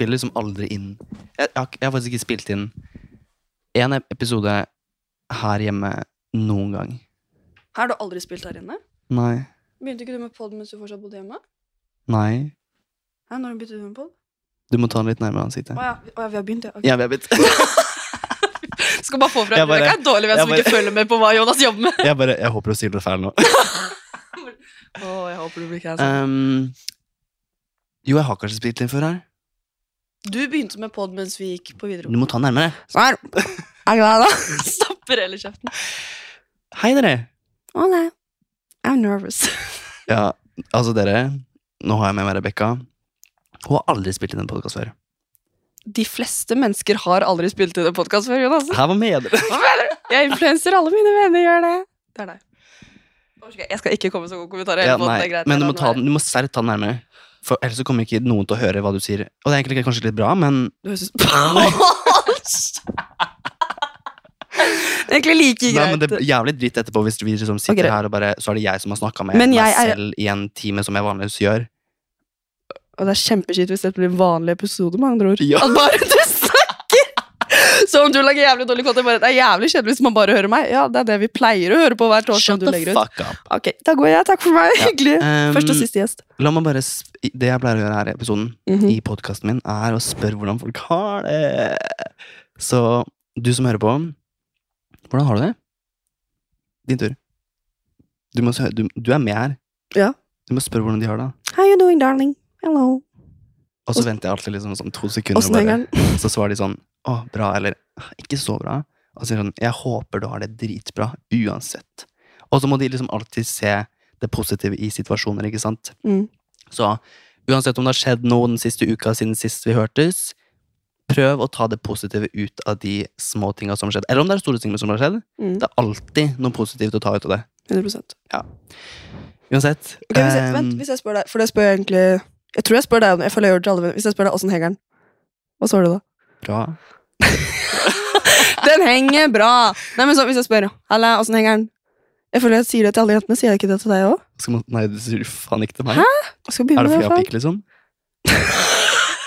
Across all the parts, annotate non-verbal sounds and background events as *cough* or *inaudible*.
spiller liksom aldri inn Jeg, jeg, har, jeg har faktisk ikke spilt inn en episode her hjemme noen gang. Her Har du aldri spilt her inne? Nei. Begynte ikke du med pod mens du fortsatt bodde hjemme? Nei. Hæ, når begynte du med pod? Du må ta den litt nærmere ansiktet. Å ja, å ja, vi har begynt, ja. Ok. Har begynt. *laughs* Skal bare få fra Jeg bare- Rebecca er dårlig venn jeg som ikke følger med på hva Jonas jobber med. Jeg, bare, jeg håper du sier det feil nå. *laughs* Å, jeg håper du blir *laughs* cancelled. Um, jo, jeg har kanskje spilt inn før her. Du begynte med pod mens vi gikk på Du må ta den nærmere. Sånn. Er du glad, da? *laughs* Stapper hele kjeften. Hei, dere. Hola. I'm nervous. *laughs* Ja, altså dere, nå har jeg med meg Rebekka. Hun har aldri spilt inn en podkast før. De fleste mennesker har aldri spilt inn en podkast før, Jonas. Her var med dere. Hva mener du? Jeg influenser alle mine venner gjør det. Det er deg. Jeg skal ikke komme med så gode kommentarer. Ja, men du må, ta den, du må særlig ta den nærmere. For ellers så kommer ikke noen til å høre hva du sier. Og det er egentlig kanskje litt bra, men. Du høres ut *laughs* egentlig like Nei, men det er jævlig dritt etterpå hvis vi liksom sitter okay. her og bare Så er det jeg som har snakka med meg er- selv i en time, som jeg vanligvis gjør. Og det er kjempeskitt hvis dette blir en vanlig episode, med andre ord. Ja. At bare du! *laughs* Så om du lager jævlig dårlig content, bare Det er jævlig kjedelig hvis man bare hører meg. Ja, det er det vi pleier å høre på hver torsdag. Shut du the fuck up. Ok, da går jeg. Takk for meg. Ja. Hyggelig. Um, Første og siste gjest. La meg bare Det jeg pleier å gjøre her i episoden, Mhm. i podkasten min, er å spørre hvordan folk har det. Så du som hører på, hvordan har du det? Din tur. Du, må, du, du er med her. Ja. Du må spørre hvordan de har det. How you doing, darling? Hello. Og så venter jeg alltid liksom sånn to sekunder, og bare, *laughs* så svarer de sånn Å, bra, eller «Ah, ikke så bra. Og så sier sånn Jeg håper du har det dritbra uansett. Og så må de liksom alltid se det positive i situasjoner, ikke sant? Mm. Så uansett om det har skjedd noe den siste uka siden sist vi hørtes, prøv å ta det positive ut av de små tinga som har skjedd. Eller om det er store ting som har skjedd. Mm. Det er alltid noe positivt å ta ut av det. 100 Uansett. Okay, hvis jeg, Vent, hvis jeg spør deg, for det spør jeg egentlig Jeg tror jeg spør deg om. Jeg føler jeg gjør det til alle, men Hvis jeg spør deg åssen henger den, hva svarer du da? bra. *laughs* Den henger bra! Nei, men så, Hvis jeg spør Halla, åssen henger den? Jeg føler jeg sier det til alle jentene. Sier jeg ikke det til deg òg? Nei, du sier faen ikke til meg. Skal Er det fordi jeg har pikk, liksom?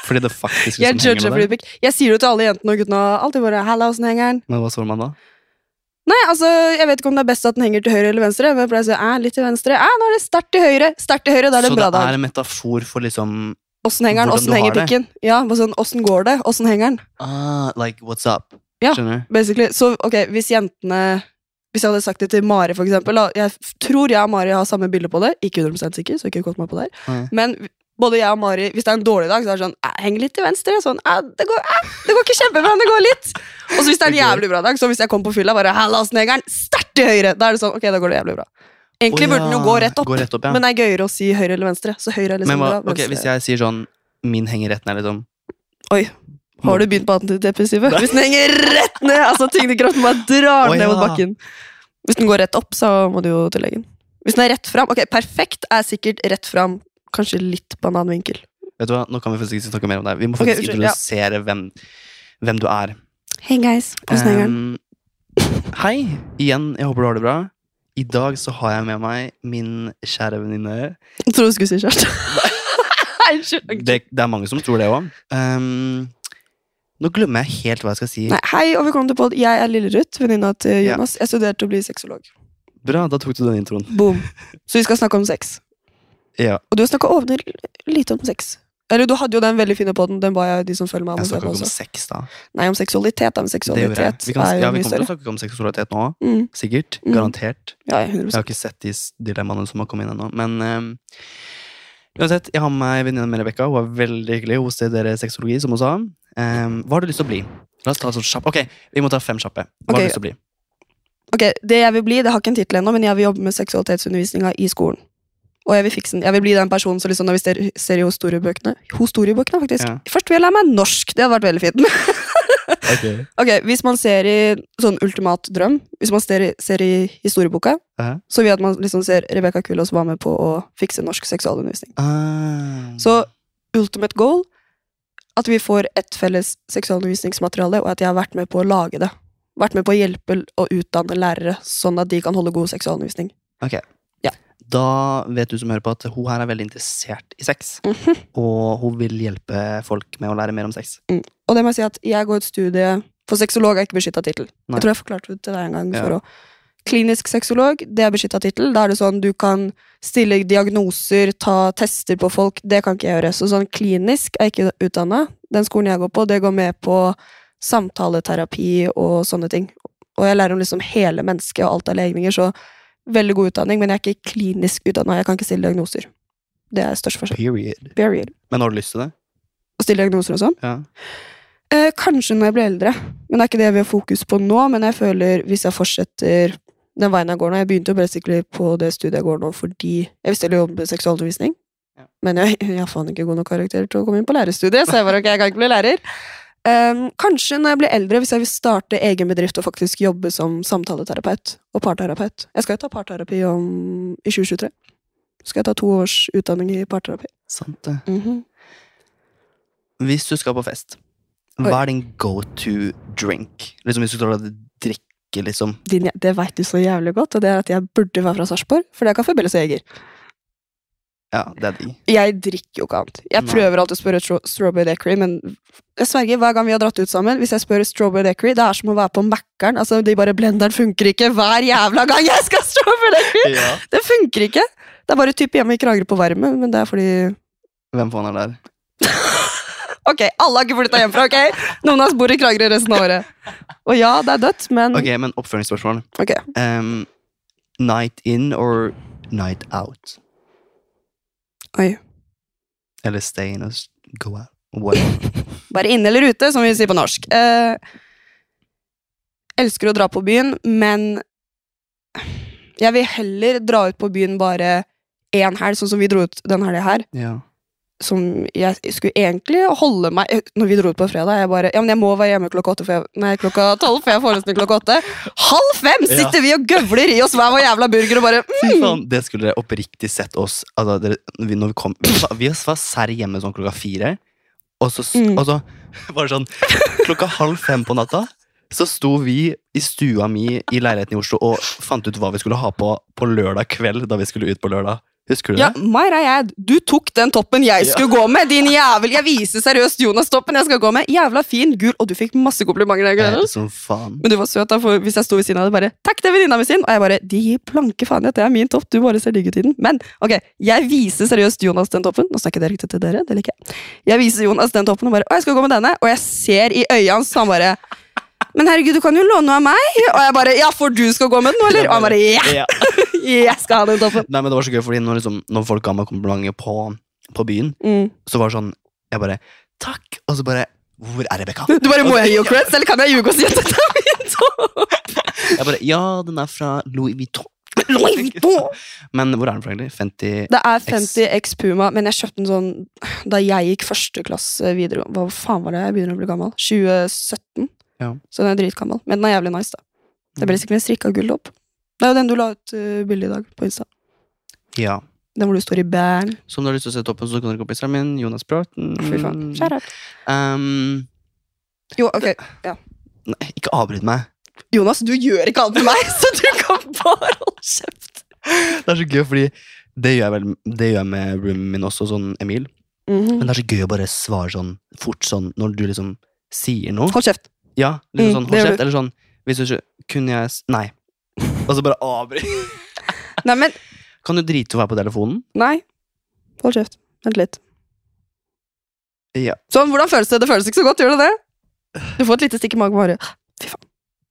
fordi det faktisk liksom jeg henger med deg? Jeg sier det til alle jentene og guttene. og Alltid bare 'halla, åssen henger den?' Men hva svarer man da? Nei, altså, Jeg vet ikke om det er best at den henger til høyre eller venstre. Men jeg pleier å si «Æ, litt til venstre. Æ, nå er det sterkt til høyre. Sterkt til høyre, da er det Så en bra det er en metafor for liksom Åssen henger den? hvordan Åssen du henger har det. pikken? Ja, bare sånn, Åssen går det? Åssen henger den? ah, Like, what's up? Ja. Skjønner du? Basically, så ok, hvis jentene Hvis jeg hadde sagt det til Mari, for eksempel da, Jeg f- tror jeg og Mari har samme bilde på det. Ikke 100% sikker, så ikke kåt meg på det. her. Nei. Men både jeg og Mari, hvis det er en dårlig dag, så er det sånn Heng Henger litt til venstre. Sånn, det, går, det går ikke kjempebra, men det går litt. Og så hvis det er en jævlig bra dag, så hvis jeg kommer på fylla, bare Halla, åssen henger den? Sterkt til høyre! Da er det sånn, ok, da går det jævlig bra. Egentlig Å burde den jo gå rett opp, gå rett opp, ja. men det er gøyere å si høyre eller venstre. Så høyre er liksom venstre- hvis jeg sier sånn Min henger rett ned, liksom. Oi, Har du begynt på antidepressive? Hvis den henger rett ned! Altså tyngdekraften bare drar oh, den ned mot bakken. Hvis den går rett opp, så må du jo til legen. Hvis den er rett fram Ok, perfekt er sikkert rett fram, kanskje litt på en annen vinkel. Vet du hva, Nå kan vi faktisk ikke snakke mer om det. Vi må faktisk faktisk introdusere ja. hvem, hvem du er. Hei, guys. Ehm, hei igjen, jeg håper du har det bra. I dag så har jeg med meg min kjære venninne. Jeg trodde du skulle si kjæreste. *laughs* Det, det er mange som tror det òg. nå glemmer jeg helt hva jeg skal si. Nei, hei og velkommen til pod. Jeg er Lille-Ruth, venninna til Ja. Jonas. Jeg studerte å bli sexolog. Bra, da tok du den introen. Boom. *laughs* Så vi skal snakke om sex. Ja, Og du har snakka over lite om sex. Eller du hadde jo den veldig fine poden. Den ba jeg de som følger meg om Jeg på ikke om sex, da. Nei, om seksualitet. Da, men seksualitet. Vi, kan, er jo ja, vi kommer til å snakke om seksualitet nå. Mm. Sikkert. Mm. Garantert. Ja, ja, 100% Jeg har ikke sett de dilemmaene som har kommet inn ennå. Men um, uansett, jeg har med meg venninna mi Rebekka. Hun er veldig hyggelig. Hun studerer sexologi, som hun sa. Um, hva har du lyst til å bli? La oss ta sånn kjapp. Ok, vi må ta fem kjappe. Hva har du lyst til å bli? Ok, Det jeg vil bli, det har ikke en tittel ennå, men jeg vil jobbe med seksualitetsundervisninga i skolen. Og jeg vil den. Jeg vil bli den personen som liksom, når vi ser, ser i historiebøkene Historiebøkene, faktisk. Ja. Først vil jeg lære meg norsk. Det hadde vært veldig fint. *laughs* ok, Hvis man ser i sånn ultimat drøm, hvis man ser i, ser i historieboka, Hæ? så vil jeg at man liksom ser Rebekka Kullås var med på å fikse norsk seksualundervisning. Ah. Så ultimate goal at vi får et felles seksualundervisningsmateriale, og at jeg har vært med på å lage det. Vært med på å hjelpe og utdanne lærere, sånn at de kan holde god seksualundervisning. Da vet du som hører på at hun her er veldig interessert i sex. Mhm. Og hun vil hjelpe folk med å lære mer om sex. Og det må jeg si at jeg går et studie For sexolog er ikke beskytta tittel. Jeg tror jeg forklarte det til deg en gang. Ja. Å, klinisk sexolog, det er beskytta tittel. Da er det sånn du kan stille diagnoser, ta tester på folk. Det kan ikke jeg gjøre. Så sånn klinisk er jeg ikke utdanna. Den skolen jeg går på, det går med på samtaleterapi og sånne ting. Og jeg lærer om liksom hele mennesket og alt av legninger, så veldig god utdanning, men jeg er ikke klinisk utdanna. Jeg kan ikke stille diagnoser. Det er størst forskjell. Period. Period. Men har du lyst til det? Å stille diagnoser og sånn? Ja. Eh, kanskje når jeg blir eldre, men det er ikke det vi har fokus på nå. Men jeg føler hvis jeg fortsetter den veien jeg går nå Jeg begynte jo basically på det studiet jeg går nå fordi jeg visste jeg ville jobbe med seksualundervisning. Ja. Men jeg, jeg har faen ikke god nok karakter til å komme inn på lærerstudiet, så jeg bare ok, jeg kan ikke bli lærer. Ehm, kanskje når jeg blir eldre, hvis jeg vil starte egen bedrift og faktisk jobbe som samtaleterapeut og parterapeut. Jeg skal jo ta parterapi om, i 2023. Skal jeg ta to års utdanning i parterapi. Sant det. Mhm. Hvis du skal på fest, hva er din go to drink? Liksom Hvis du skal drikke, liksom. Din, det veit du så jævlig godt, og det er at jeg burde være fra Sarpsborg, for det er Kafé Belles og Jeger. Ja, det er de. Jeg drikker jo ikke annet. Jeg Nei. prøver alltid å spørre stro Strawberry Decory, men jeg sverger, hver gang vi har dratt ut sammen, hvis jeg spør Strawberry Decory, det er som å være på Mækkern. Altså, de bare Blenderen funker ikke hver jævla gang jeg skal Strawberry Decory! Ja. Det funker ikke! Det er bare typ hjemme i Kragerø på varme, men det er fordi Hvem faen er der? *laughs* Ok, alle har ikke flytta hjemmefra, ok? Noen av oss bor i Kragerø resten av året. Og ja, det er dødt, men Ok, men oppfølgingsspørsmål. Okay. Um, night in or night out? Oi. Eller stay in or go out? Whatever. *laughs* Bare inne eller ute, som vi sier på norsk. Eh, elsker å dra på byen, men jeg vil heller dra ut på byen bare én helg, sånn som vi dro ut den helga her. ja. Som jeg skulle egentlig holde meg Når vi dro ut på fredag, jeg bare Ja, men jeg må være hjemme klokka åtte, jeg, nei, klokka tolv, for jeg har forelesning klokka åtte. Halv fem sitter vi og gøvler i oss hver vår jævla burger og bare *laughs* mm. Faen, det skulle dere oppriktig sett oss altså, dere, vi, når vi, kom, vi, var, serr hjemme sånn klokka fire, og så, Mm. og så *laughs* var det sånn Klokka halv fem på natta så sto vi i stua mi i leiligheten i Oslo og fant ut hva vi skulle ha på på lørdag kveld. da vi skulle ut på lørdag. Husker du Ja, det? Myra Jad, du tok den toppen jeg skulle gå med, din jævel! Jeg viser seriøst Jonas-toppen jeg skal gå med. Jævla fin, gul, og du fikk masse komplimenter. Eh. Men du var søt, da, for hvis jeg sto ved siden av deg, bare 'Takk, det er venninna mi sin', og jeg bare 'De gir blanke faen i at det er min topp, du bare ser digg ut i den'. Men ok, jeg viser seriøst Jonas den toppen. Nå snakker jeg direkte til dere, det liker jeg. Jeg viser Jonas den toppen og bare 'Å, jeg skal gå med denne', og jeg ser i øya hans, han bare 'Men herregud, du kan jo låne av meg', og jeg bare 'Ja, for du skal gå med den nå, eller?' Og han bare 'Ja, *laughs* jeg skal ha den toppen'. Nei, men det var så gøy, fordi når, liksom, når folk ga meg komplimenter på, på byen, Mm. så var det sånn Jeg bare Takk! Og så bare Hvor er Rebekka? Du bare 'Må jeg gi henne creds, eller kan jeg ljuge og si at dette er min topp?' *laughs* Jeg bare Ja, den er fra Louis Vuitton. Louis Vuitton! Men hvor er den fra, egentlig? 50 Det er 50 X Puma, men jeg kjøpte den sånn da jeg gikk første klasse videre. Hva faen var det jeg begynner å bli gammel? 2017. Ja. Så den er dritgammel. Men den er jævlig nice, da. Det ble sikkert en strikka gulltopp. Det er jo den du la ut uh, bilde i dag på Insta. Ja. Den hvor du står i bæren. Så om du har lyst til å se toppen, så kan du gå på Instagram min. Jonas Bråten. Fy faen. Um, Jo, ok. nei, ikke avbryt meg. Jonas, du gjør ikke alt med meg, *laughs* så du kan bare holde kjeft. Det er så gøy, fordi det gjør jeg vel Det gjør jeg med roomien min også, sånn Emil. Mhm. Men det er så gøy å bare svare sånn fort sånn når du liksom sier noe. Hold kjeft. Ja, liksom Mm, sånn, det hold kjeft, eller sånn Hvis du ikke Kunne jeg s- Nei. *laughs* Og så bare avbryt. Nei, men Kan du drite i å være på telefonen? Nei. Hold kjeft. Vent litt. Ja. Sånn, hvordan føles det? Det føles ikke så godt, gjør det det? Du får et lite stikk i magen bare Fy faen.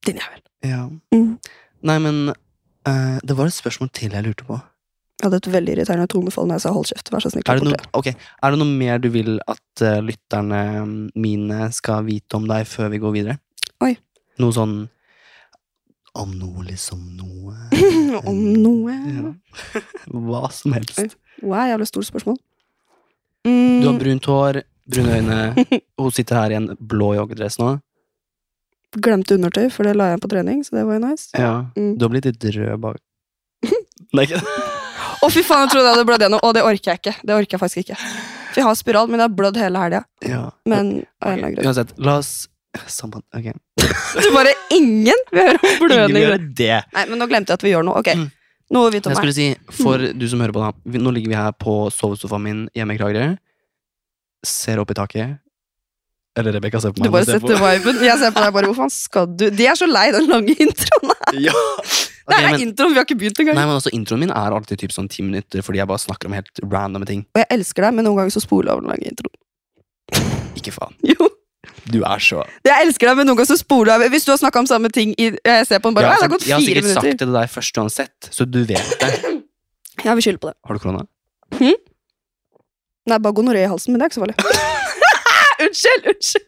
Din jævel. ja. Mm. Nei, men eh, det var et spørsmål til jeg lurte på. Jeg hadde et veldig irriterende tonefall når jeg sa hold kjeft. Vær så snill. Er det, noe, bort er det noe mer du vil at uh, lytterne mine skal vite om deg før vi går videre? Oi. Noe sånn Om noe, liksom noe *laughs* Om noe *laughs* Ja. Hva som helst. Oi. Wow, jævlig stort spørsmål. Du har Mm, brunt hår, brune øyne. *laughs* Hun sitter her i en blå joggedress nå. glemte undertøy, for det la jeg på trening, så det var jo nice. Ja. Mm. Du har blitt litt rød bak. Nei, ikke det? Å, fy faen, jeg trodde jeg hadde blødd gjennom. Og det orker jeg ikke. Det orker jeg faktisk ikke. For jeg har spiral, men jeg har blødd hele helga. Ja. Men av en eller annen grunn. Uansett, la oss Sammen. Ok. Du bare Ingen vil høre om Ingen vil blødning. gjøre det. Nei, men nå glemte jeg at vi gjør noe. Ok. Mm. Noe vite om Jeg skulle si, for du som hører på, da. vi- Nå ligger vi her på sovesofaen min hjemme i Kragerø. Ser opp i taket. Eller Rebekka ser på meg. Du bare setter viben. Jeg ser på deg bare, hvor faen skal du? De er så lei den lange *laughs* introen. Ja. Det er men, introen, vi har ikke begynt engang. nei, men også Introen min er alltid typ sånn ti minutter fordi jeg bare snakker om helt randome ting. Og jeg elsker deg, men noen ganger så spoler jeg over den lange introen. *laughs* Ikke faen. *laughs* Jo, Du er så jeg elsker deg, men noen ganger så spoler jeg. Hvis du har snakka om samme ting i Jeg ser på den bare, jeg, «Å, har gått sagt, jeg har sikkert sikkert sagt det til deg først uansett, så du vet det. *clears throat* Ja, vi skylder på det. Har du korona? Nei, bare gonoré i halsen, men det er ikke så farlig. *laughs* unnskyld, unnskyld.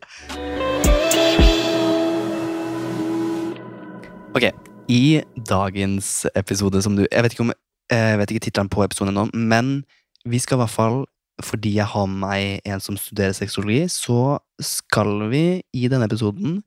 Ok, i dagens episode som du Jeg vet ikke om Jeg vet ikke tittelen på episoden ennå, men vi skal i hvert fall fordi jeg har med meg en som studerer sexologi, så skal vi i denne episoden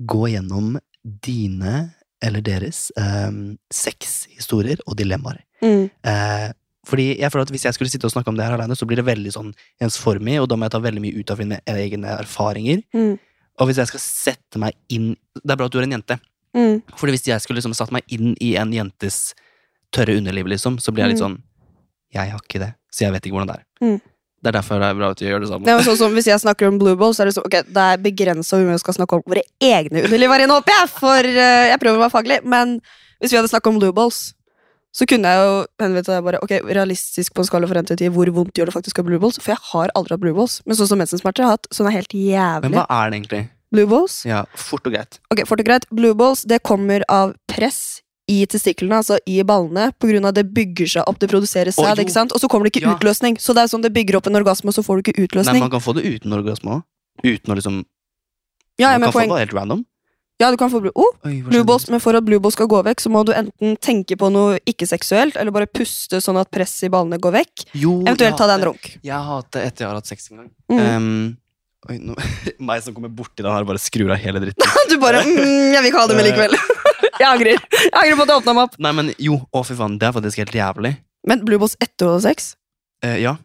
gå gjennom dine eller deres eh, sexhistorier og dilemmaer. Mm. Eh, fordi jeg føler at Hvis jeg skulle sitte og snakke om det her alene, så blir det veldig sånn ensformig, og da må jeg ta veldig mye ut av mine egne erfaringer. Mm. Og hvis jeg skal sette meg inn Det er bra at du er en jente. Mm. Fordi hvis jeg skulle liksom satt meg inn i en jentes tørre underliv, liksom, så blir jeg litt Mm. sånn Jeg har ikke det, så jeg vet ikke hvordan det er. Mm. Det er derfor det er bra at vi gjør det samme. Det sånn Hvis jeg snakker om blue balls, så er det sånn Ok, det er begrensa hvor mye vi skal snakke om våre egne underliv her inne, håper jeg! For uh, jeg prøver å være faglig. Men hvis vi hadde snakket om blue balls, så kunne jeg jo henvendt meg bare Ok, realistisk på en skala for 1 til 10, hvor vondt gjør det faktisk å ha blue balls? For jeg har aldri hatt blue balls. Men sånn som mensensmerter jeg har hatt, sånn er helt Men hva er det egentlig? Blue balls? Ja, Fort og greit. Ok, fort og greit. Blue balls, det kommer av press i testiklene, altså i ballene, av det bygger seg opp, det produserer seg, ikke sant? Og så kommer det ikke Ja. utløsning. Så det er sånn det bygger opp en orgasme, og så får du ikke utløsning. Nei. Man kan få det uten orgasme òg. Uten å liksom ja, Man kan få poeng, det helt random. ja, du kan få blue, oh, Oi, blue balls, men for at blue balls skal gå vekk, så må du enten tenke på noe ikke-seksuelt, eller bare puste sånn at presset i ballene går vekk. Jo, Eventuelt ta deg en runk. Jeg hater etter jeg har hatt sex en gang. Mm. Um, oi, nå, *laughs* meg som kommer borti den her, og bare skrur av hele dritten. *laughs* Du bare mm, 'Jeg vil ikke ha det med likevel'. *laughs* jeg angrer. Jeg angrer på at jeg åpna meg opp. Nei, men jo, å fy faen, det er faktisk helt jævlig. Men blue etter ha sex? Eh, ja,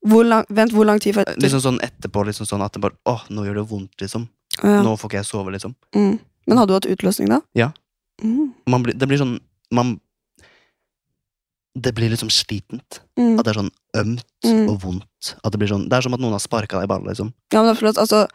Hvor lang, vent, hvor lang tid for etter? liksom sånn etterpå, liksom sånn at det bare Åh, nå gjør det vondt, liksom. Ja. Nå får ikke jeg sove, liksom. Mm. Men hadde du hatt utløsning da? Ja. Mm. Man blir, det blir sånn Man Det blir liksom slitent. Mm. At det er sånn ømt Mm. og vondt. Det blir sånn Det er som at noen har sparka deg i ballen, liksom. Ja, men det, altså,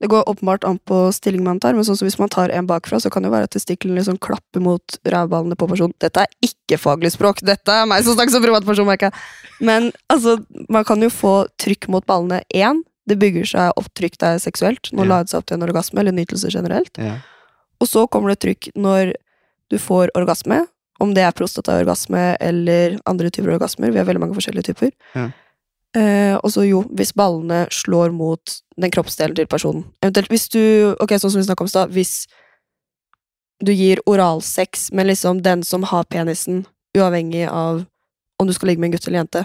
det går åpenbart an på stilling man tar, men sånn som hvis man tar en bakfra, så kan det være at testiklene liksom klapper mot rævballene på personen. Dette er ikke faglig språk, dette er meg som snakker som privatperson, merker jeg. Men altså, man kan jo få trykk mot ballene. Én, det bygger seg opp trykk det er seksuelt, når Ja. det seg opp til en orgasme, eller nytelse generelt. Ja. Og så kommer det trykk når du får orgasme, om det er prostataorgasme eller andre typer orgasmer. Vi har veldig mange forskjellige typer. Ja. Eh, og så jo, hvis ballene slår mot den kroppsdelen til personen. Eventuelt hvis du Ok, sånn som vi snakket om i stad. Hvis du gir oralsex med liksom den som har penisen, uavhengig av om du skal ligge med en gutt eller jente.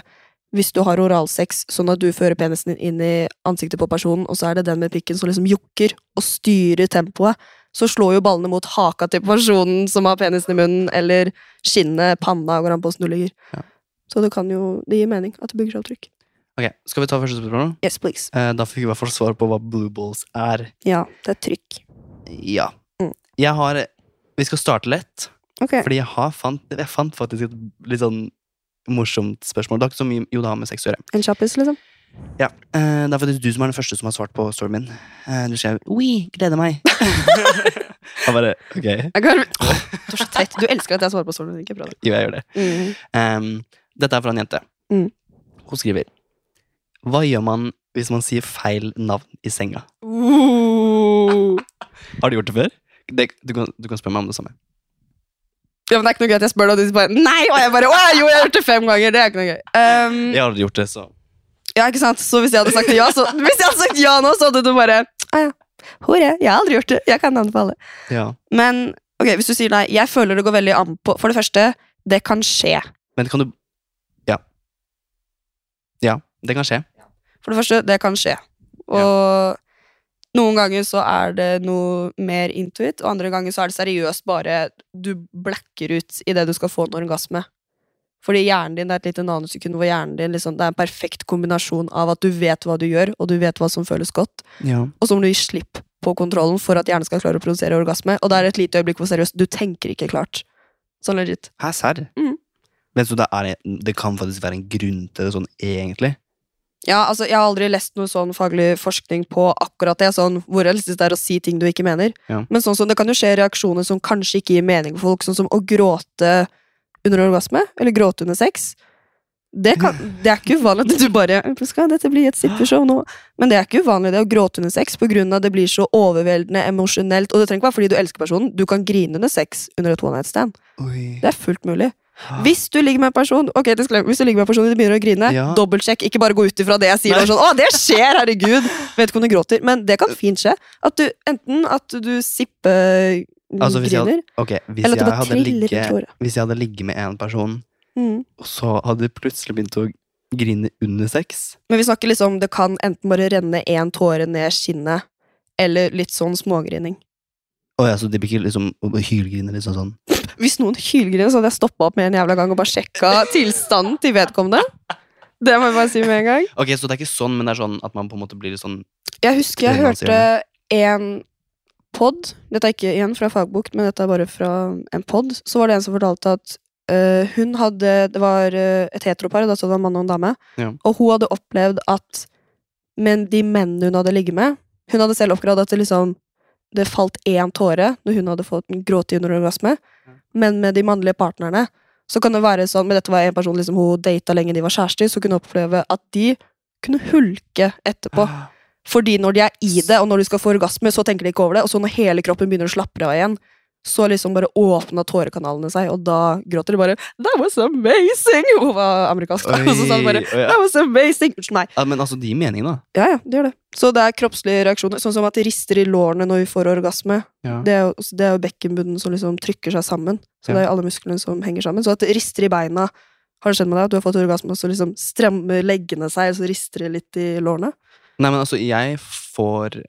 Hvis du har oralsex sånn at du fører penisen din inn i ansiktet på personen, og så er det den med pikken som liksom jukker og styrer tempoet, så slår jo ballene mot haka til personen som har penisen i munnen, eller skinnet, panna, går an på åssen du ligger. Ja. Så det kan jo Det gir mening at det bygger seg opp trykk. Ok, Skal vi ta første spørsmål? Yes, please. Eh, da fikk vi i hvert fall svar på hva blue balls er. Ja, det er trykk. Ja. Mm. Jeg har Vi skal starte lett, Okay. fordi jeg har fant Jeg fant faktisk et litt sånn morsomt spørsmål. Det har ikke så mye jo det har med sex å gjøre. En kjappis, liksom. Ja, eh, Det er faktisk du som er den første som har svart på storyen min. Eh, du skrev 'oi, gleder meg'. *laughs* jeg bare ok. Du er så teit. Du elsker at jeg svarer på ikke bra. jo, jeg gjør det. Mm. Um, dette er fra en jente. Mm. Hun skriver Hva gjør man hvis man sier feil navn i senga? Uh. Har du gjort det før? Det, du, kan, du kan spørre meg om det samme. Ja, men det er ikke noe gøy at jeg spør deg, og du bare Nei! Og jeg bare Å, jo, jeg har gjort det fem ganger. Det er ikke noe gøy. Um, Jeg har aldri gjort det, så Ja, ikke sant? Så hvis jeg hadde sagt ja, så Hvis jeg hadde sagt ja nå, så hadde du bare ah, ja. Hore. Jeg har aldri gjort det. Jeg kan anbefale. ja. Men ok, hvis du sier nei, jeg føler det går veldig an på For det første, det kan skje. Men kan du Ja. Ja, det kan skje. For det første, det kan skje. Og noen ganger så er det noe mer intuit, og andre ganger så er det seriøst bare du blacker ut i det du skal få en orgasme. Fordi hjernen din det er et lite nanosekund hvor hjernen din liksom, det er en perfekt kombinasjon av at du vet hva du gjør, og du vet hva som føles godt, Ja. og så må du gi slipp på kontrollen for at hjernen skal klare å produsere orgasme. Og det er et lite øyeblikk hvor seriøst, du tenker ikke klart. Sånn legit. Hæ, serr? Mm. Men så det, er, det kan faktisk være en grunn til det sånn, egentlig. Ja, altså, Jeg har aldri lest noe sånn faglig forskning på akkurat det. sånn Hvor realistisk det er å si ting du ikke mener. Ja. Men sånn som det kan jo skje reaksjoner som kanskje ikke gir mening for folk, sånn som å gråte under orgasme, eller gråte under sex. Det, kan, det er ikke uvanlig at du bare Skal dette bli et sippeshow nå? Men det er ikke uvanlig det å gråte under sex av det blir så overveldende emosjonelt. Og det trenger ikke være fordi du elsker personen. Du kan grine under sex under et one night stand. Oi. Det er fullt mulig. Hvis du ligger med en person Ok, hvis du ligger med en person og du begynner å grine, Ja. dobbeltsjekk. Ikke bare gå ut ifra det jeg sier. Sånn, å, det skjer, herregud! Vet ikke om du gråter. Men det kan fint skje. At du, enten at du sippe Altså, hvis jeg griner, hadde, okay, hvis jeg det hadde ligget. Hvis jeg hadde ligget med en person, Mm. og så hadde jeg plutselig begynt å grine under sex Men vi snakker liksom det kan enten bare renne én tåre ned skinnet, eller litt sånn smågrining. Oh, ja, så de blir ikke liksom hylgrine liksom sånn? *laughs* Hvis noen hylgriner, så hadde jeg stoppa opp med en jævla gang og bare sjekka tilstanden til vedkommende. Det må jeg bare si med en gang. Ok, Så det er ikke sånn, men det er sånn at man på en måte blir litt sånn Jeg husker jeg Det hørte en pod, dette er ikke igjen fra fagbok, men dette er bare fra en pod, så var det en som fortalte at uh, hun hadde Det var uh, et heteropar, da så det var en mann og en dame, Ja. og hun hadde opplevd at Men de mennene hun hadde ligget med Hun hadde selv oppgradert at det liksom det falt én tåre når hun hadde fått en gråte under orgasme, men med de mannlige partnerne så kan det være sånn Men dette var en person liksom hun data lenge de var kjærester, så hun kunne oppleve at de kunne hulke etterpå. Fordi når de er i det, og når de skal få orgasme, så tenker de ikke over det. Og så når hele kroppen begynner å slappe av igjen, så liksom bare åpna tårekanalene seg, og da gråter de bare That was amazing! Hun var amerikansk, da. *laughs* Og så sa de bare That was amazing! Unnskyld meg. ja, Men altså, de gir mening, da. Ja, ja, det gjør det. Så det er kroppslige reaksjoner, sånn som at de rister i lårene når vi får orgasme. Ja. Det er jo, det er jo bekkenbunnen som liksom trykker seg sammen. Så Ja. det er jo alle musklene som henger sammen. Så at det rister i beina Har det skjedd med deg at du har fått orgasme, og så liksom strammer leggene seg, og så rister det litt i lårene? Nei, men altså, jeg får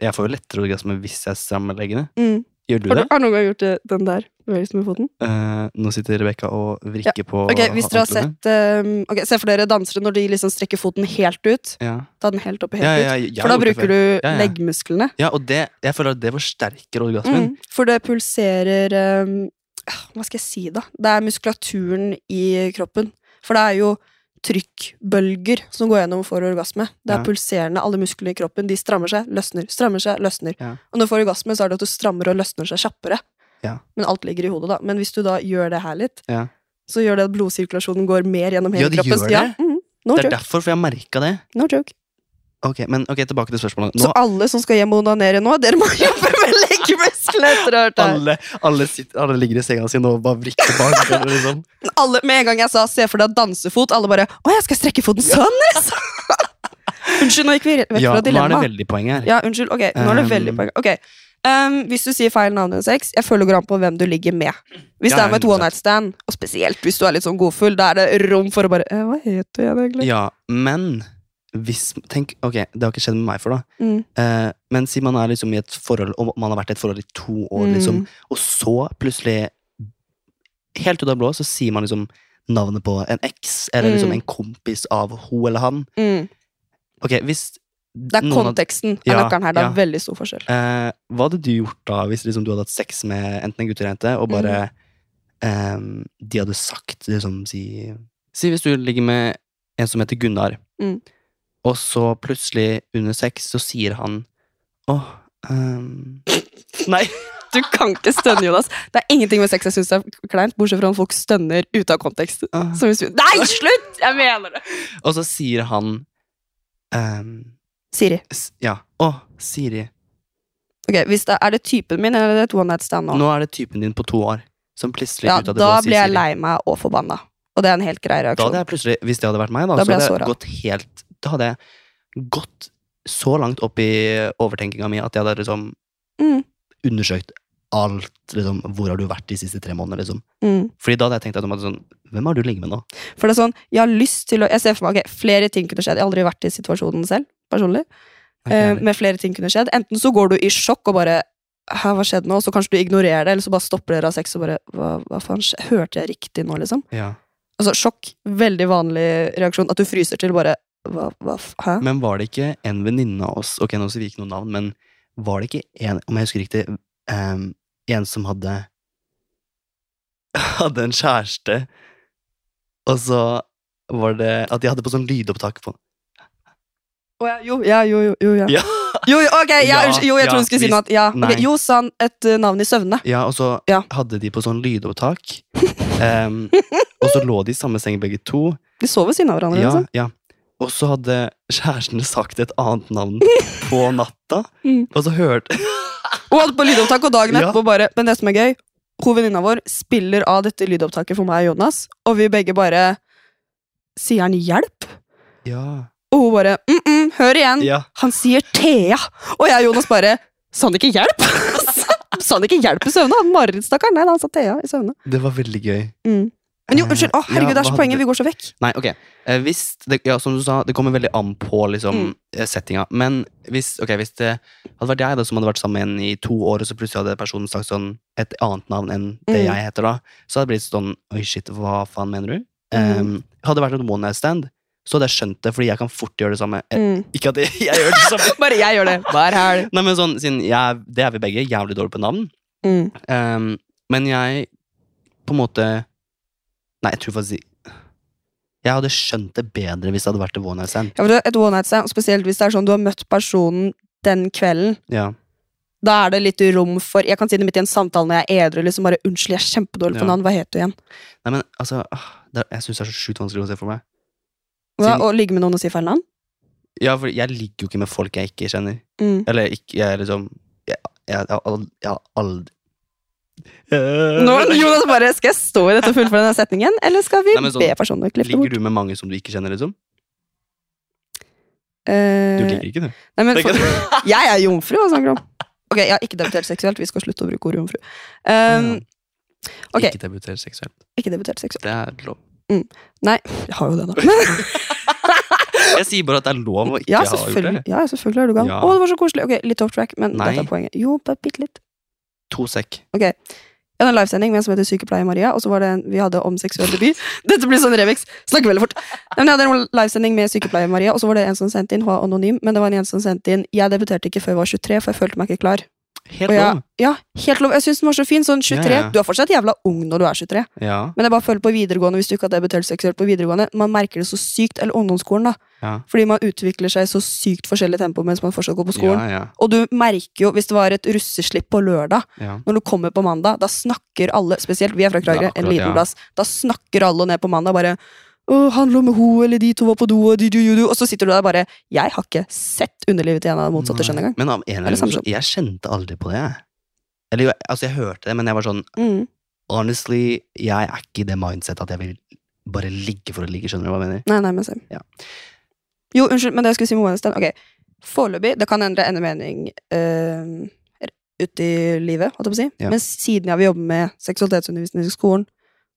Jeg får jo lettere orgasme hvis jeg strammer leggene. Mm. Gjør du Har du, det? har du noen gang gjort det, den der bevegelsen med foten? Uh, nå sitter Rebekka og vrikker på Ok, Hvis dere har sett uh, ok, Se for dere dansere når de liksom strekker foten helt ut. ja. Ta den helt opp og helt Ja, ja, ut. For da bruker du Ja, ja. leggmusklene. Ja, og det, jeg føler at det forsterker orgasmen. Mm, for det pulserer um, Hva skal jeg si, da? Det er muskulaturen i kroppen. For det er jo trykkbølger som går gjennom for orgasme. Det er Ja. pulserende. Alle musklene i kroppen de strammer seg, løsner, strammer seg, løsner. Ja. Og når du får orgasme, så er det at du strammer og løsner seg kjappere. Ja. Men alt ligger i hodet, da. Men hvis du da gjør det her litt, Ja. så gjør det at blodsirkulasjonen går mer gjennom hele Ja, det kroppen. gjør Ja, det? -hmm. no Det er joke. derfor, for jeg har merka det. No joke. Ok, men ok, tilbake til spørsmålet. Så alle som skal hjem og onanere nå, dere må *laughs* jobbe med her. alle, alle, sitter, alle ligger i senga si nå og bare vrikker bak. *laughs* liksom. alle, med en gang jeg sa 'se for deg dansefot', alle bare 'Å, jeg skal strekke foten sånn', yes! *laughs* unnskyld, nå gikk vi vekk Ja, fra nå er det veldig poeng her. Ja, unnskyld. Ok, nå er det veldig Um, poeng. Ok, um, Hvis du sier feil navn enn sex, jeg føler går an på hvem du ligger med. Hvis Ja, det er med et 100%. one night stand, og spesielt hvis du er litt sånn godfull, da er det rom for å bare eh, 'Hva heter jeg egentlig?' Ja, men hvis Tenk, ok, det har ikke skjedd med meg før, da. Mm. Eh, men si man er liksom i et forhold, og man har vært i et forhold i to år, liksom, Mm. og så plutselig, helt ut av blå, så sier man liksom navnet på en eks, eller liksom Mm. en kompis av hun eller han. Mm. Ok, hvis Det er konteksten av- er nøkkelen her. Det er ja. veldig stor forskjell. Eh, hva hadde du gjort da hvis liksom, du hadde hatt sex med enten en gutt eller en jente, og bare eh, De hadde sagt liksom si Si hvis du ligger med en som heter Gunnar, Mm. Og så plutselig under sex så sier han Åh ehm, Nei! *laughs* Du kan ikke stønne, Jonas. Det er ingenting med sex jeg syns er kleint, bortsett fra om folk stønner ute av kontekst. Uh. Nei, slutt! Jeg mener det! Og så sier han um... Siri. Ja. Å, Siri. Ok, det, Er det typen min, eller er det et one night stand nå? Nå er det typen din på to år som plutselig ja, ut av det da blir jeg lei meg og forbanna. Og det er en helt grei Da reaksjon. hadde jeg plutselig, Hvis det hadde vært meg, da, Da så ble jeg hadde jeg gått helt Da hadde jeg gått så langt opp i overtenkinga mi at jeg hadde liksom Mm, undersøkt alt. liksom, Hvor har du vært de siste tre månedene? liksom. mm. Fordi da hadde jeg tenkt at, sånn Hvem har du ligget med nå? For det er sånn, jeg har lyst til å Jeg ser for meg, okay, flere ting kunne skjedd. Jeg har aldri vært i situasjonen selv, personlig. Uh, med flere ting kunne skjedd. Enten så går du i sjokk og bare Hæ, hva skjedde nå? Så kanskje du ignorerer det, eller så bare stopper dere av sex og bare Hva, hva faen? Hørte jeg riktig nå, liksom? ja. Altså, sjokk. Veldig vanlig reaksjon. At du fryser til bare Hva, hva Hæ? Men var det ikke en venninne av oss Ok, nå sier vi ikke noe navn, men var det ikke en, om jeg husker riktig, um, en som hadde *laughs* Hadde en kjæreste Og så var det at de hadde på sånn lydopptak på oh, ja, jo, ja, jo, jo, jo, ja. Ja. Jo, ok, ja, Ja, jo, jeg ja, trodde du skulle si noe annet. Ja, okay, Jo, sa han et uh, navn i søvne. Ja, og så Ja. hadde de på sånn lydopptak. Um, *laughs* og så lå de i samme seng begge to. De sov ved siden av hverandre. Ja, liksom. ja. Og så hadde kjæresten sagt et annet navn *laughs* på natta. Mm. Og så hørte Hun hadde på lydopptak, og dagen Ja. bare Men det som er gøy, hun venninna vår spiller av dette lydopptaket for meg og Jonas, og vi begge bare Sier han hjelp? Ja. Og hun bare mm -mm, hør igjen. ja. Han sier Thea. Og jeg og Jonas bare Sa han ikke hjelp? *laughs* sa han ikke hjelp i søvne? Han marerittstakkaren. Nei, han sa Thea i søvne. Det var veldig gøy. Mm. Men jo, unnskyld. Å, herregud, ja, det er så poenget. Vi går så vekk. Nei, ok. Eh, hvis det, ja, som du sa, det kommer veldig an på liksom, Mm. eh, settinga. Men hvis, ok, hvis det hadde vært jeg da, som hadde vært sammen med en i to år, og så plutselig hadde personen sagt sånn, et annet navn enn det Mm. jeg heter da, så hadde det blitt sånn Oi, shit, hva faen mener du? Mm. Um, hadde det vært et one night stand, så hadde jeg skjønt det, fordi jeg kan fort gjøre det samme. Mm. Ikke at jeg, *laughs* jeg gjør det samme. *laughs* Bare jeg gjør det hver helg. Nei, men sånn, siden jeg, det er vi begge, jævlig dårlige på navn. Mm. Um, men jeg på en måte Nei, jeg tror faktisk Jeg hadde skjønt det bedre hvis det hadde vært et one night stand. Ja, for et one night stand, spesielt hvis det er sånn du har møtt personen den kvelden. Ja. Da er det litt rom for Jeg kan si det midt i en samtale når jeg er edru. Liksom bare, 'Unnskyld, jeg er kjempedårlig på Ja. navn. Hva het du igjen?' Nei, men altså ah, er- Jeg syns det er så sjukt vanskelig å se for meg. Hva, å ligge med noen og si feil navn? Ja, for jeg ligger jo ikke med folk jeg ikke kjenner. Mm. Eller ikke Jeg liksom Jeg, jeg, jeg, jeg har aldri Nå, Jonas bare, Skal jeg stå i dette og fullføre denne setningen, eller skal vi Nei, sånn, be personen klippe det bort? Ligger du med mange som du ikke kjenner, liksom? Uh, Du ligger ikke, du. nei, men Det for, *laughs* jeg er jomfru, hva snakker du om? Ok, jeg har ikke debutert seksuelt. Vi skal slutte å bruke ordet jomfru. Um, okay. Ikke debutert seksuelt. ikke debutert seksuelt. Det er lov. Nei, jeg har jo det, da. *laughs* Jeg sier bare at det er lov å ikke ja, ha gjort det. ja, selvfølgelig er du gal. Ja. Å, det var så koselig. Ok, Litt off track, men Nei. dette er poenget. Jo, bare bitte litt. To sekk. Ok. Jeg hadde en livesending med en som heter Sykepleier Maria, og så var det en vi hadde om seksuell debut. *laughs* Dette blir sånn remix. Snakker veldig fort. Men jeg hadde en livesending med Sykepleier Maria, og så var det en som sendte inn, hun var anonym, men det var en som sendte inn Jeg debuterte ikke før jeg var 23, for jeg følte meg ikke klar. Helt Og jeg, lov. ja, helt lov. Jeg syns den var så fin. Sånn 23. Ja, ja. Du er fortsatt jævla ung når du er 23. Ja. Men jeg bare føler på videregående, hvis du ikke har debutert seksuelt på videregående, man merker det så sykt, eller ungdomsskolen, da. Fordi man utvikler seg i så sykt forskjellig tempo mens man fortsatt går på skolen. Og du merker jo, hvis det var et russeslipp på lørdag, når du kommer på mandag, da snakker alle, spesielt vi er fra Kragerø, en liten plass, da snakker alle ned på mandag bare å, handler om ho, eller de to var på do, og du, du, du. Og så sitter du der bare Jeg har ikke sett underlivet til en av det motsatte kjønn engang. Men av en eller annen Jeg kjente aldri på det. Eller jo, altså jeg hørte det, men jeg var sånn Mm. Honestly, jeg er ikke i det mindset at jeg vil bare ligge for å ligge. Skjønner du hva jeg mener? Nei, nei, men se. Ja. Jo, unnskyld, men det jeg skulle si med Night Ok, foreløpig, det kan endre ende mening uh, ut i livet, holdt jeg på å si. Ja. Men siden jeg vil jobbe med seksualitetsundervisning i skolen,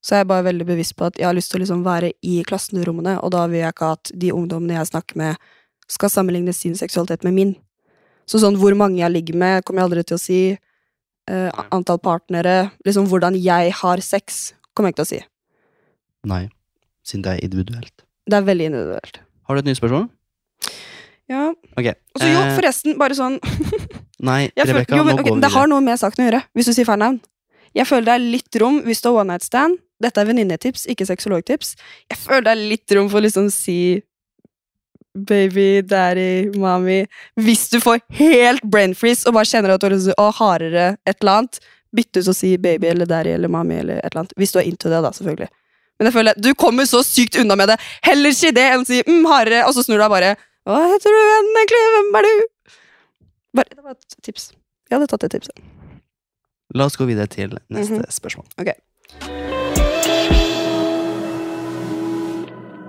så er jeg bare veldig bevisst på at jeg har lyst til å liksom være i klasserommene, og da vil jeg ikke at de ungdommene jeg snakker med, skal sammenligne sin seksualitet med min. Så sånn hvor mange jeg ligger med, kommer jeg aldri til å si. Uh, antall partnere, liksom hvordan jeg har sex, kommer jeg ikke til å si. Nei. Siden det er individuelt. Det er veldig individuelt. Har du et nytt spørsmål? Ja, Ok. Og så jo, Eh, forresten, bare sånn *laughs* Nei, Rebekka, jo, nå går vi Det har noe med saken å gjøre, hvis du sier feil navn. Jeg føler det er litt rom hvis du har one night stand. Dette er venninnetips, ikke sexologtips. Jeg føler det er litt rom for å liksom si baby, daddy, mommy Hvis du får helt brain freeze og bare kjenner at du å hardere et eller annet, bytte ut og si baby eller daddy eller mommy eller et eller annet. Hvis du er into det, da, selvfølgelig. Men jeg føler du kommer så sykt unna med det. Heller si det enn å si mm, hardere, og så snur du deg bare Hva heter du egentlig? Hvem er du? Bare, det var et tips. Jeg hadde tatt det tipset. La oss gå videre til neste Mhm. spørsmål.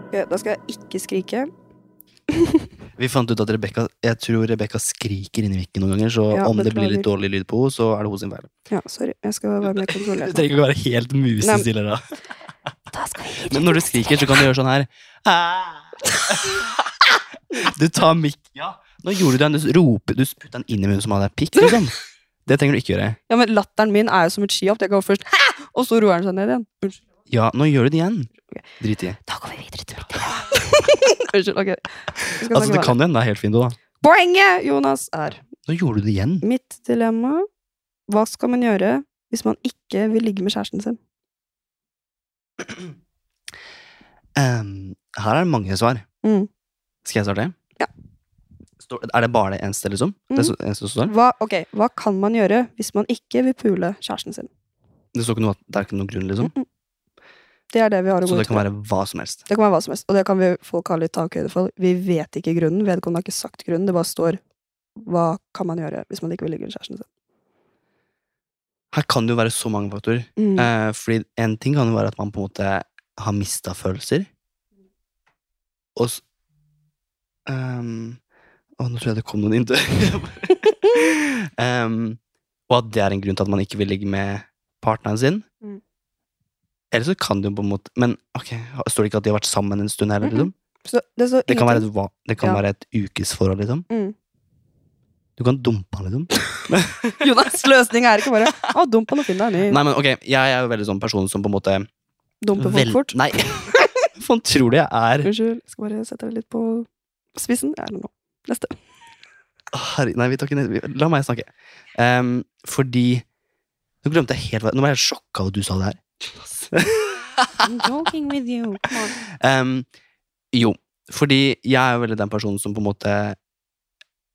Ok, da skal jeg ikke skrike. *laughs* Vi fant ut at Rebecca, Jeg tror Rebekka skriker inni mikken noen ganger, så Ja, om det blir litt dårlig lyd på henne, så er det hennes feil. Ja, sorry. Jeg skal være mer Du trenger ikke å være helt musestille da. *laughs* Da Men når du skriker, så kan du gjøre sånn her. *laughs* Du tar mikken Ja, nå gjorde du den. Du roper Du putta den inn i munnen som hadde pikk, liksom. Det trenger du ikke gjøre. Ja, men latteren min er jo som et skihopp. Jeg går først! Og så roer den seg ned igjen. Unnskyld. Ja, nå gjør du det igjen. Drit i. Da går vi videre til mitt tema. *laughs* Unnskyld. Ok. Vi skal Altså, snakke det kan hende det er helt fint da. Poenget, Jonas, er Nå gjorde du det igjen. mitt dilemma. Hva skal man gjøre hvis man ikke vil ligge med kjæresten sin? *clears throat* Ehm, her er det mange svar. Mm. Skal jeg starte? Ja. Står, er det bare det eneste, liksom? Det er eneste som står? Hva, ok, hva kan man gjøre hvis man ikke vil pule kjæresten sin? Det står ikke noe, det er ikke noen grunn, liksom? Mm -mm. Det er det vi har å Så det kan være hva som helst. Det kan være hva som helst, og det kan vi folk ha litt takhøyde for. Vi vet ikke grunnen. Vedkommende har ikke sagt grunnen. Det bare står hva kan man gjøre hvis man ikke vil ligge med kjæresten sin. Her kan det jo være så mange faktorer. Mm. Eh, fordi en ting kan jo være at man på en måte har mista følelser. Og ehm, Å, nå tror jeg det kom noen inn til *laughs* *laughs* Ehm, Og at det er en grunn til at man ikke vil ligge med partneren sin. Mm. Eller så kan det jo på en måte Men ok, står det ikke at de har vært sammen en stund heller? Liksom? Så det, Det kan, være et, det kan Ja. være et ukesforhold, liksom. Mm. Du kan dumpe han, liksom. *laughs* Jonas, løsning er ikke bare Å, dumpe han og finne deg en ny. Nei, men ok, jeg er jo veldig sånn person som på en måte Dumper folk fort. Nei. *laughs* Hva tror du jeg er? Unnskyld, jeg skal bare sette deg litt på spissen. Jeg er nå. Neste. Herre, nei, vi tar ikke ned. La meg snakke. Um, fordi Nå glemte jeg helt Nå ble jeg sjokka at du sa det her. I'm joking with you. Um. Jo, fordi jeg er jo veldig den personen som på en måte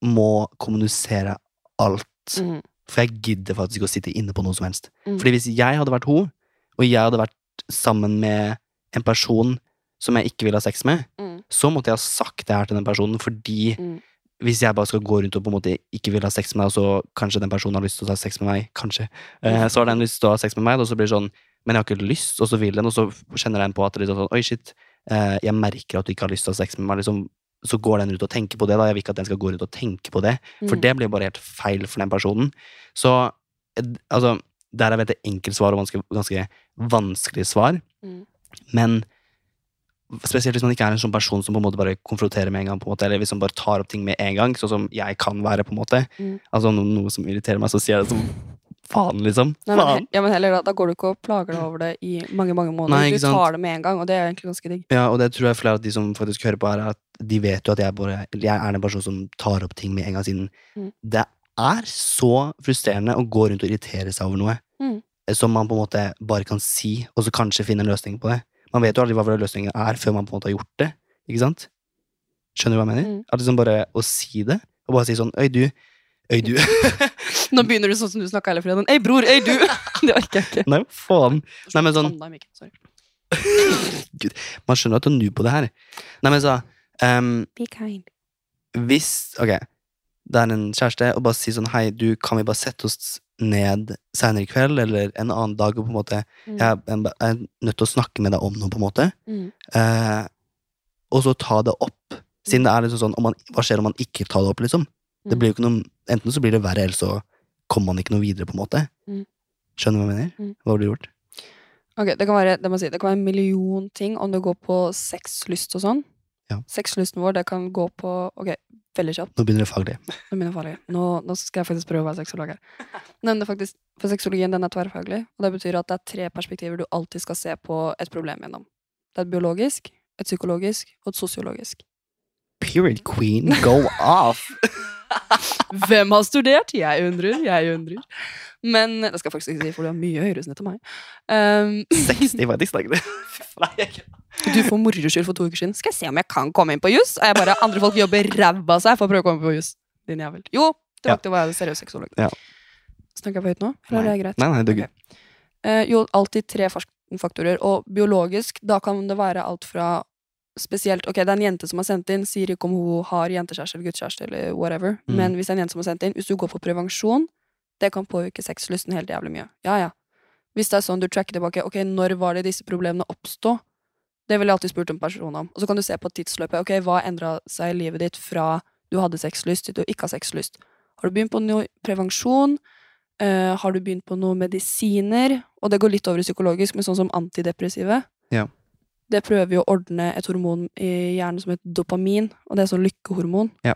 må kommunisere alt. Mm. For jeg gidder faktisk ikke å sitte inne på noe som helst. Mm. Fordi hvis jeg hadde vært hun, og jeg hadde vært sammen med en person som jeg ikke ville ha sex med, Mm. så måtte jeg ha sagt det her til den personen, fordi Mm. hvis jeg bare skal gå rundt og på en måte ikke vil ha sex med deg, og så kanskje den personen har lyst til å ha sex med meg, kanskje, eh, så har den lyst til å ha sex med meg, og så blir det sånn, men jeg har ikke lyst, og så vil den, og så kjenner den på at det er sånn, oi shit, eh, jeg merker at du ikke har lyst til å ha sex med meg, liksom, så går den ut og tenker på det, da, jeg vil ikke at den skal gå ut og tenke på det, for Mm. det blir bare helt feil for den personen. Så, eh, altså, der er et enkelt svar og ganske, ganske vanskelig svar, Mm. men spesielt hvis man ikke er en sånn person som på en måte bare konfronterer med en gang, på en måte, eller hvis man bare tar opp ting med en gang, sånn som jeg kan være, på en måte. Mm. Altså noe som irriterer meg, så sier jeg det som faen, liksom. Nei, men, faen. ja, men heller da, da går du ikke og plager deg over det i mange mange måneder. Nei, du tar det med en gang, og det er egentlig ganske digg. Ja, og det tror jeg flere av de som faktisk hører på her, er at de vet jo at jeg, bare, jeg er en person som tar opp ting med en gang siden. Mm. Det er så frustrerende å gå rundt og irritere seg over noe Mm. som man på en måte bare kan si, og så kanskje finne en løsning på det. Man vet jo aldri hva løsningen er før man på en måte har gjort det. Ikke sant? Skjønner du hva jeg mener? Mm. At liksom bare å si det, og bare si sånn Øy, du. Øy, du. *laughs* Nå begynner du sånn som du snakka hele fredagen. Ei, bror! Øy, du! *laughs* det orker jeg ikke. Nei, faen. Nei, men sånn-. *laughs* Gud, man skjønner at du er nu på det her. Nei, men så um, Be kind. Hvis Ok, det er en kjæreste, og bare si sånn Hei, du, kan vi bare sette oss ned senere i kveld, eller en annen dag, og på en måte Mm. Jeg er, jeg er nødt til å snakke med deg om noe, på en måte. Mm. Uh, og så ta det opp. Siden det er liksom sånn om man, Hva skjer om man ikke tar det opp, liksom? Det Mm. blir jo ikke noe Enten så blir det verre, eller så kommer man ikke noe videre, på en måte. Mm. Skjønner du hva jeg mener? Mm. Hva du gjort? Ok, det kan, være, det, må si, det kan være en million ting om det går på sexlyst og sånn. Ja. Sexlysten vår, det kan gå på Ok, veldig kjapt. Nå begynner det faglig. Nå begynner. Nå, nå skal jeg faktisk prøve å være sexolog her. *laughs* Nevne faktisk, for sexologien den er tverrfaglig, og det betyr at det er tre perspektiver du alltid skal se på et problem gjennom. Det er et biologisk, et psykologisk og et sosiologisk. Period queen, go off! *laughs* Hvem har studert? Jeg undrer, jeg undrer. Men det skal jeg faktisk ikke si, for du har mye høyere snitt enn meg. Um, 60 var snakker du. Nei, du får moro skyld for to uker siden. Skal jeg se om jeg kan komme inn på juss? Og jeg bare, andre folk jobber ræva seg for å prøve å komme på juss. Din jævel. Jo, var til å være seriøs sexolog. Ja. Snakker jeg for høyt nå? Eller er det greit? Nei, nei, det er Ok. Eh, jo, alltid tre fak- faktorer. Og biologisk, da kan det være alt fra Spesielt, ok, Det er en jente som har sendt inn, sier ikke om hun har jentekjæreste eller guttekjæreste. eller whatever, Mm. Men hvis det er en jente som har sendt inn, hvis du går for prevensjon, det kan påvirke sexlysten helt jævlig mye. Ja, ja. Hvis det er sånn du tracker tilbake, ok, når var det disse problemene oppstod? Det ville jeg alltid spurt en person om. Og så kan du se på tidsløpet. ok, Hva endra seg i livet ditt fra du hadde sexlyst til du ikke har sexlyst? Har du begynt på noe prevensjon? Uh, har du begynt på noen medisiner? Og det går litt over i psykologisk, men sånn som antidepressive. Ja. Det prøver jo å ordne et hormon i hjernen som heter dopamin, og det er sånn lykkehormon. Ja.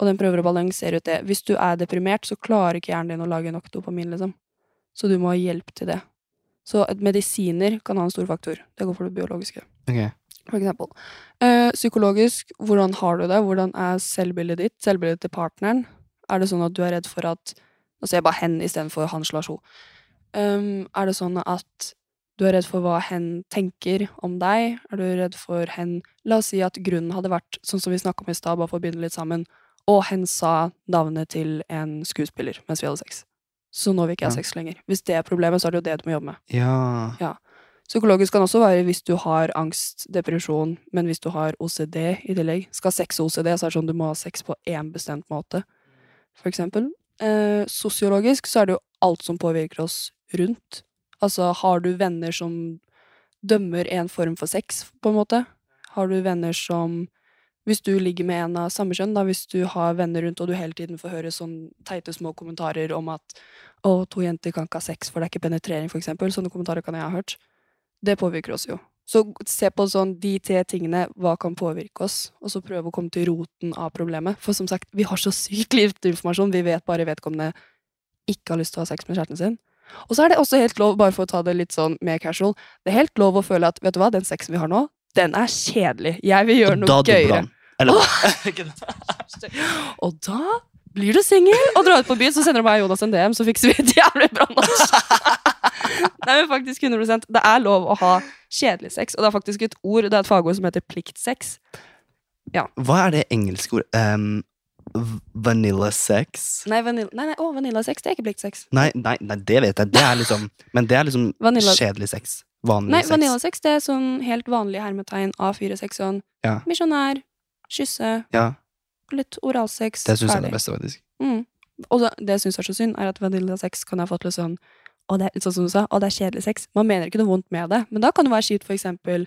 Og den prøver å balansere ut det. Hvis du er deprimert, så klarer ikke hjernen din å lage nok dopamin, liksom. Så du må ha hjelp til det. Så medisiner kan ha en stor faktor. Det går for det biologiske, Ok. for eksempel. Eh, psykologisk, hvordan har du det? Hvordan er selvbildet ditt? Selvbildet til partneren? Er det sånn at du er redd for at Nå sier jeg bare hen istedenfor han slash hun. Um, er det sånn at du er redd for hva hen tenker om deg. Er du redd for hen La oss si at grunnen hadde vært sånn som vi snakka om i stad, bare for å begynne litt sammen, og hen sa navnet til en skuespiller mens vi hadde sex. Så nå vil ikke jeg ha Ja. sex lenger. Hvis det er problemet, så er det jo det du må jobbe med. Ja. Psykologisk kan også være hvis du har angst, depresjon, men hvis du har OCD i tillegg. Skal sex OCD, så er det sånn du må ha sex på én bestemt måte, for eksempel. Eh, sosiologisk så er det jo alt som påvirker oss rundt. Altså, har du venner som dømmer en form for sex, på en måte? Har du venner som Hvis du ligger med en av samme kjønn, da, hvis du har venner rundt og du hele tiden får høre sånn teite små kommentarer om at 'Å, to jenter kan ikke ha sex, for det er ikke penetrering', for eksempel. Sånne kommentarer kan jeg ha hørt det påvirker oss jo. Så se på sånn de tre tingene, hva kan påvirke oss, og så prøve å komme til roten av problemet. For som sagt, vi har så sykt lite informasjon, vi vet bare vedkommende ikke har lyst til å ha sex med kjæresten sin. Og så er det også helt lov, bare for å ta det litt sånn mer casual, det er helt lov å føle at, vet du hva, den sexen vi har nå, den er kjedelig. Jeg vil gjøre noe gøyere. Eller *laughs* Og da blir du singel og drar ut på byen, så sender du meg og Jonas en DM, så fikser vi et jævlig bra norsk. *laughs* Nei, men faktisk 100 Det er lov å ha kjedelig sex, og det er faktisk et ord, det er et fagord som heter pliktsex. Hva er det engelske ordet? Um, vanilla sex? Nei, vanilla, nei, nei, å, vanillasex, det er ikke pliktsex. Nei, nei, nei, det vet jeg. Det er liksom Men det er liksom Vanilla- kjedelig sex. Vanlig Nei, sex. vanillasex det er sånn helt vanlig hermetegn A4-sex. Sånn Ja. misjonær, kysse, Ja, litt oralsex. det syns jeg er det beste, faktisk. Mm. Og det, det jeg syns er så synd, er at vanilla sex kan ha fått litt sånn og det er sånn som du sa, og det er kjedelig sex. Man mener ikke noe vondt med det, men da kan det være kjipt, for eksempel,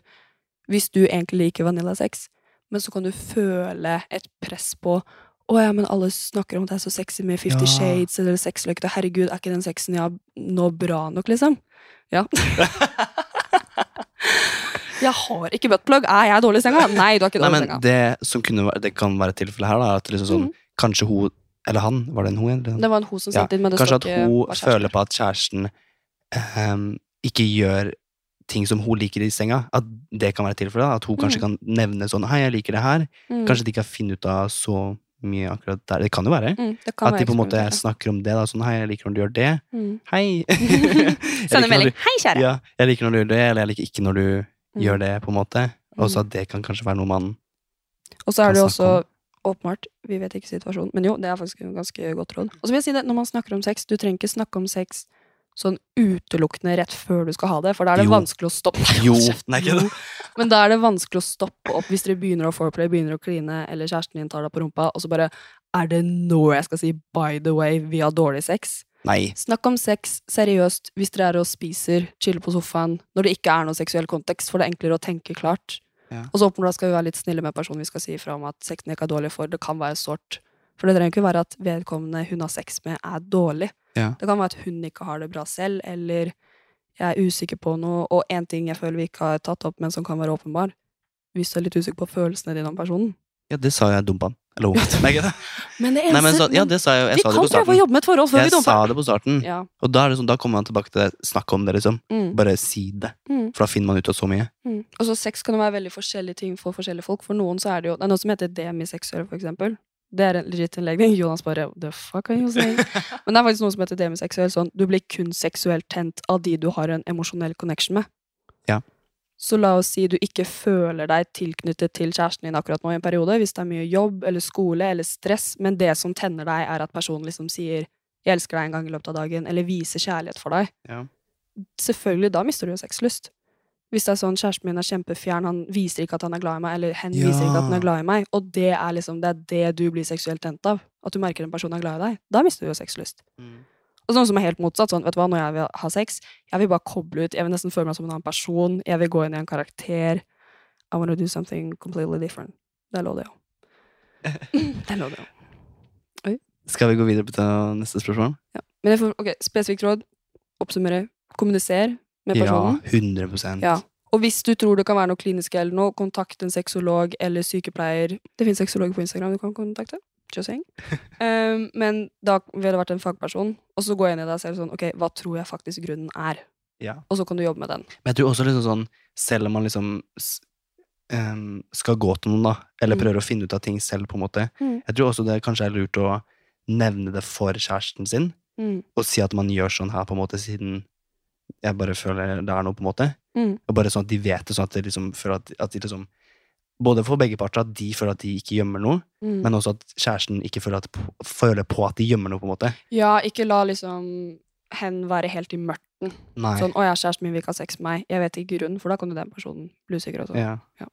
hvis du egentlig liker vanilla sex, men så kan du føle et press på å ja, men alle snakker om at det er så sexy med Fifty Ja. Shades eller sexløkter. Herregud, er ikke den sexen jeg har nå bra nok, liksom? Ja. *laughs* jeg har ikke buttplug. Er jeg dårlig i senga? Nei, du har ikke dårlig i senga. det som kunne det kan være tilfellet her, da, at liksom sånn, mm. kanskje hun Eller han, var det en hun? Eller? Det var en hun som Ja, inn, men det Kanskje at hun føler på at kjæresten um, ikke gjør ting som hun liker i senga. At det kan være tilfellet. At hun kanskje kan nevne sånn 'Hei, jeg liker det her'. Mm. Kanskje de ikke har funnet ut av så mye akkurat der. Det kan jo være. Mm, kan At de på en måte snakker om det. da, sånn 'Hei, jeg liker når du gjør det'. Mm. Hei! *laughs* Liker når melding. du- Hei, kjære. Ja, jeg liker når du gjør det, eller jeg liker ikke når du Mm. gjør det, på en måte. Og så Mm. at det kan kanskje være noe man Og så er det jo også åpenbart, vi vet ikke situasjonen, men jo, det er faktisk et ganske godt råd. Og så vil jeg si det, når man snakker om sex, du trenger ikke snakke om sex sånn utelukkende rett før du skal ha det, for da er det Jo. vanskelig å stoppe. Jo, *laughs* nei, ikke det. Men da er det vanskelig å stoppe opp hvis dere begynner å foreplay, begynner å kline, eller kjæresten din tar deg på rumpa, og så bare Er det nå jeg skal si 'by the way, vi har dårlig sex'? Nei. Snakk om sex seriøst hvis dere er og spiser, chiller på sofaen, når det ikke er noe seksuell kontekst, for det er enklere å tenke klart. Ja. Og så åpenbart skal vi være litt snille med personen vi skal si ifra om at sexen ikke er dårlig for. Det kan være sårt. For det trenger ikke være at vedkommende hun har sex med, er dårlig. Ja. Det kan være at hun ikke har det bra selv, eller jeg er usikker på noe. Og en ting jeg føler vi ikke har tatt opp, men som kan være åpenbar. Hvis du er litt usikker på følelsene dine om personen. Ja, det sa jeg dumpa han. Eller hun. Nei, ikke det. Men det Nei, men så, ja, det sa jeg, jeg Vi sa kan prøve å jobbe med et forhold før vi Jeg sa det på starten. Ja. Og da, er det sånn, da kommer man tilbake til det. Snakk om det, liksom. Mm. Bare si det. Mm. For da finner man ut av så mye. Mm. Og så sex kan jo være veldig forskjellige ting for forskjellige folk. For noen så er det jo Det er noe som heter demiseksuell, for eksempel. Det er en legit innlegning. Jonas bare The fuck are you saying? *laughs* Men det er faktisk noe som heter demiseksuell. Sånn, du blir kun seksuelt tent av de du har en emosjonell connection med. Ja. Så la oss si du ikke føler deg tilknyttet til kjæresten din akkurat nå i en periode, hvis det er mye jobb eller skole eller stress, men det som tenner deg, er at personen liksom sier 'jeg elsker deg' en gang i løpet av dagen, eller viser kjærlighet for deg Ja. selvfølgelig, da mister du jo sexlyst. Hvis det er sånn kjæresten min er kjempefjern, han viser ikke at han er glad i meg, eller hen Ja. viser ikke at han er glad i meg, og det er liksom det, er det du blir seksuelt tent av, at du merker en person er glad i deg, da mister du jo sexlyst. Og sånn som er helt motsatt, sånn, vet du hva, når jeg vil ha sex, jeg vil bare koble ut, jeg vil nesten føle meg som en annen person, jeg vil gå inn i en karakter, I want to do something completely different. Det *laughs* er lov det, ja. Det er lov det, ja. Skal vi gå videre på neste spørsmål? ja. Men jeg får, ok, spesifikt råd, oppsummere, kommuniser med Ja, personen. 100% Ja. Og hvis du tror det kan være noe klinisk eller noe, kontakt en sexolog eller sykepleier. Det finnes sexologer på Instagram du kan kontakte. Just um, *laughs* men da vil det vært en fagperson, og så gå inn i deg selv sånn Ok, hva tror jeg faktisk grunnen er? Ja. Og så kan du jobbe med den. Men jeg tror også liksom sånn, selv om man liksom um, skal gå til noen, da, eller Mm. prøver å finne ut av ting selv, på en måte, Mm. jeg tror også det kanskje er lurt å nevne det for kjæresten sin, Mm. og si at man gjør sånn her, på en måte, siden jeg bare føler det er noe, på en måte. Mm. Og bare sånn at de vet det, sånn at de liksom føler at, at de liksom Både for begge parter, at de føler at de ikke gjemmer noe, Mm. men også at kjæresten ikke føler, at, føler på at de gjemmer noe, på en måte. Ja, ikke la liksom hen være helt i mørten. Nei. Sånn 'Å ja, kjæresten min vil ikke ha sex med meg'. Jeg vet ikke grunnen, for da kan jo den personen bli usikker også. Ja. Ja.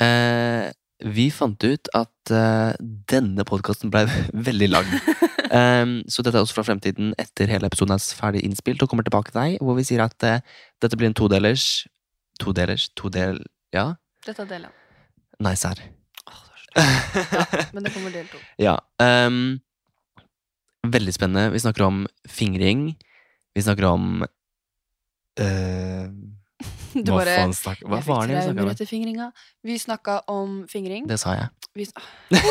Eh, vi fant ut at uh, denne podkasten ble *laughs* veldig lang. um, *laughs* så dette er også fra fremtiden etter hele episoden er ferdig innspilt, og kommer tilbake til deg, hvor vi sier at uh, dette blir en todelers Todelers? Todel... Ja? Dette er del én. Nice her. Men det kommer del to. *laughs* Ja. Um, veldig spennende. Vi snakker om fingring. Vi snakker om eh, *laughs* Du Hva bare faen snakker Hva var det vi snakka om? fingringa. Vi snakka om fingring. Det sa jeg. Vi *laughs*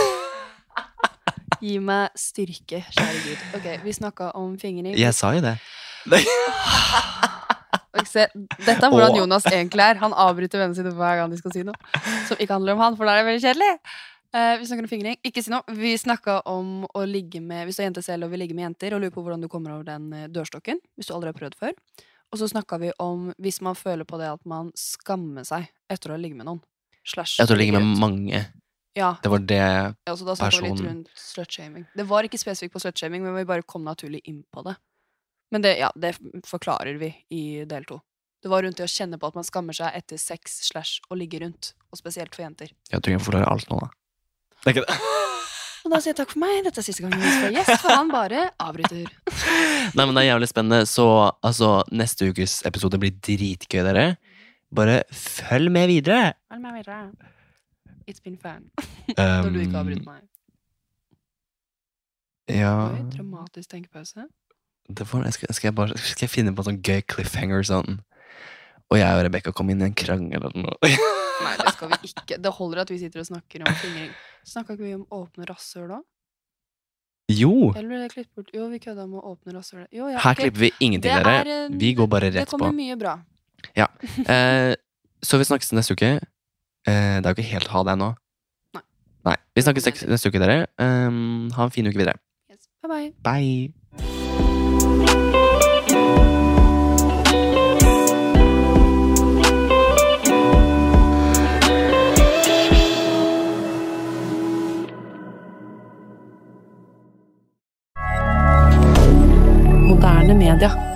Gi meg styrke, kjære Gud. Ok, Vi snakka om fingring. Jeg sa jo det. Se, dette er hvordan Jonas egentlig er. Han avbryter vennene sine hver gang de skal si noe som ikke handler om han, for da er det veldig kjedelig. Uh, vi snakker om fingring. Ikke si noe. Vi snakka om å ligge med Hvis du er jente selv og vil ligge med jenter, og lurer på hvordan du kommer over den eh, dørstokken. Hvis du aldri har prøvd før. Og så snakka vi om hvis man føler på det at man skammer seg etter å ha ligget med noen. Slash etter å ligge med mange. Ja, Det var det ja, så da personen vi litt rundt slutshaming. Det var ikke spesifikt på slutshaming, men vi bare kom naturlig inn på det. Men det, ja, det forklarer vi i del to. Det var rundt det å kjenne på at man skammer seg etter sex slash å ligge rundt. Og spesielt for jenter. Jeg tror jeg forklarer alt nå, da. Det er ikke det. *laughs* Og da sier jeg takk for meg. Dette er siste gangen vi får gjest, for han bare avbryter. *laughs* Nei, men det er jævlig spennende. Så altså, neste ukes episode blir dritgøy, dere. Bare følg med videre. Følg med videre. It's been fun. *laughs* Når du ikke Um, avbryter meg. Ja Oi, dramatisk tenkepause. det får, skal, skal, jeg bare, skal jeg finne på en sånn gøy cliffhanger sånn Og jeg og Rebekka kom inn i en krangel eller noe. *laughs* Nei, det skal vi ikke. Det holder at vi sitter og snakker om fingring. Snakka ikke vi om åpne rasshøl da? jo! Eller ble det klippet bort? Jo, vi kødda med å åpne rasshølet. Ja, Her okay. klipper vi ingenting, Det dere. er, Vi går bare rett på. Det kommer mye bra. *laughs* Eh, så vi snakkes neste uke. Eh, det er jo ikke helt ha det ennå. Nei. Nei. Vi snakkes neste uke, dere. Um, ha en fin uke videre. Yes. Bye bye. Bye! Inter.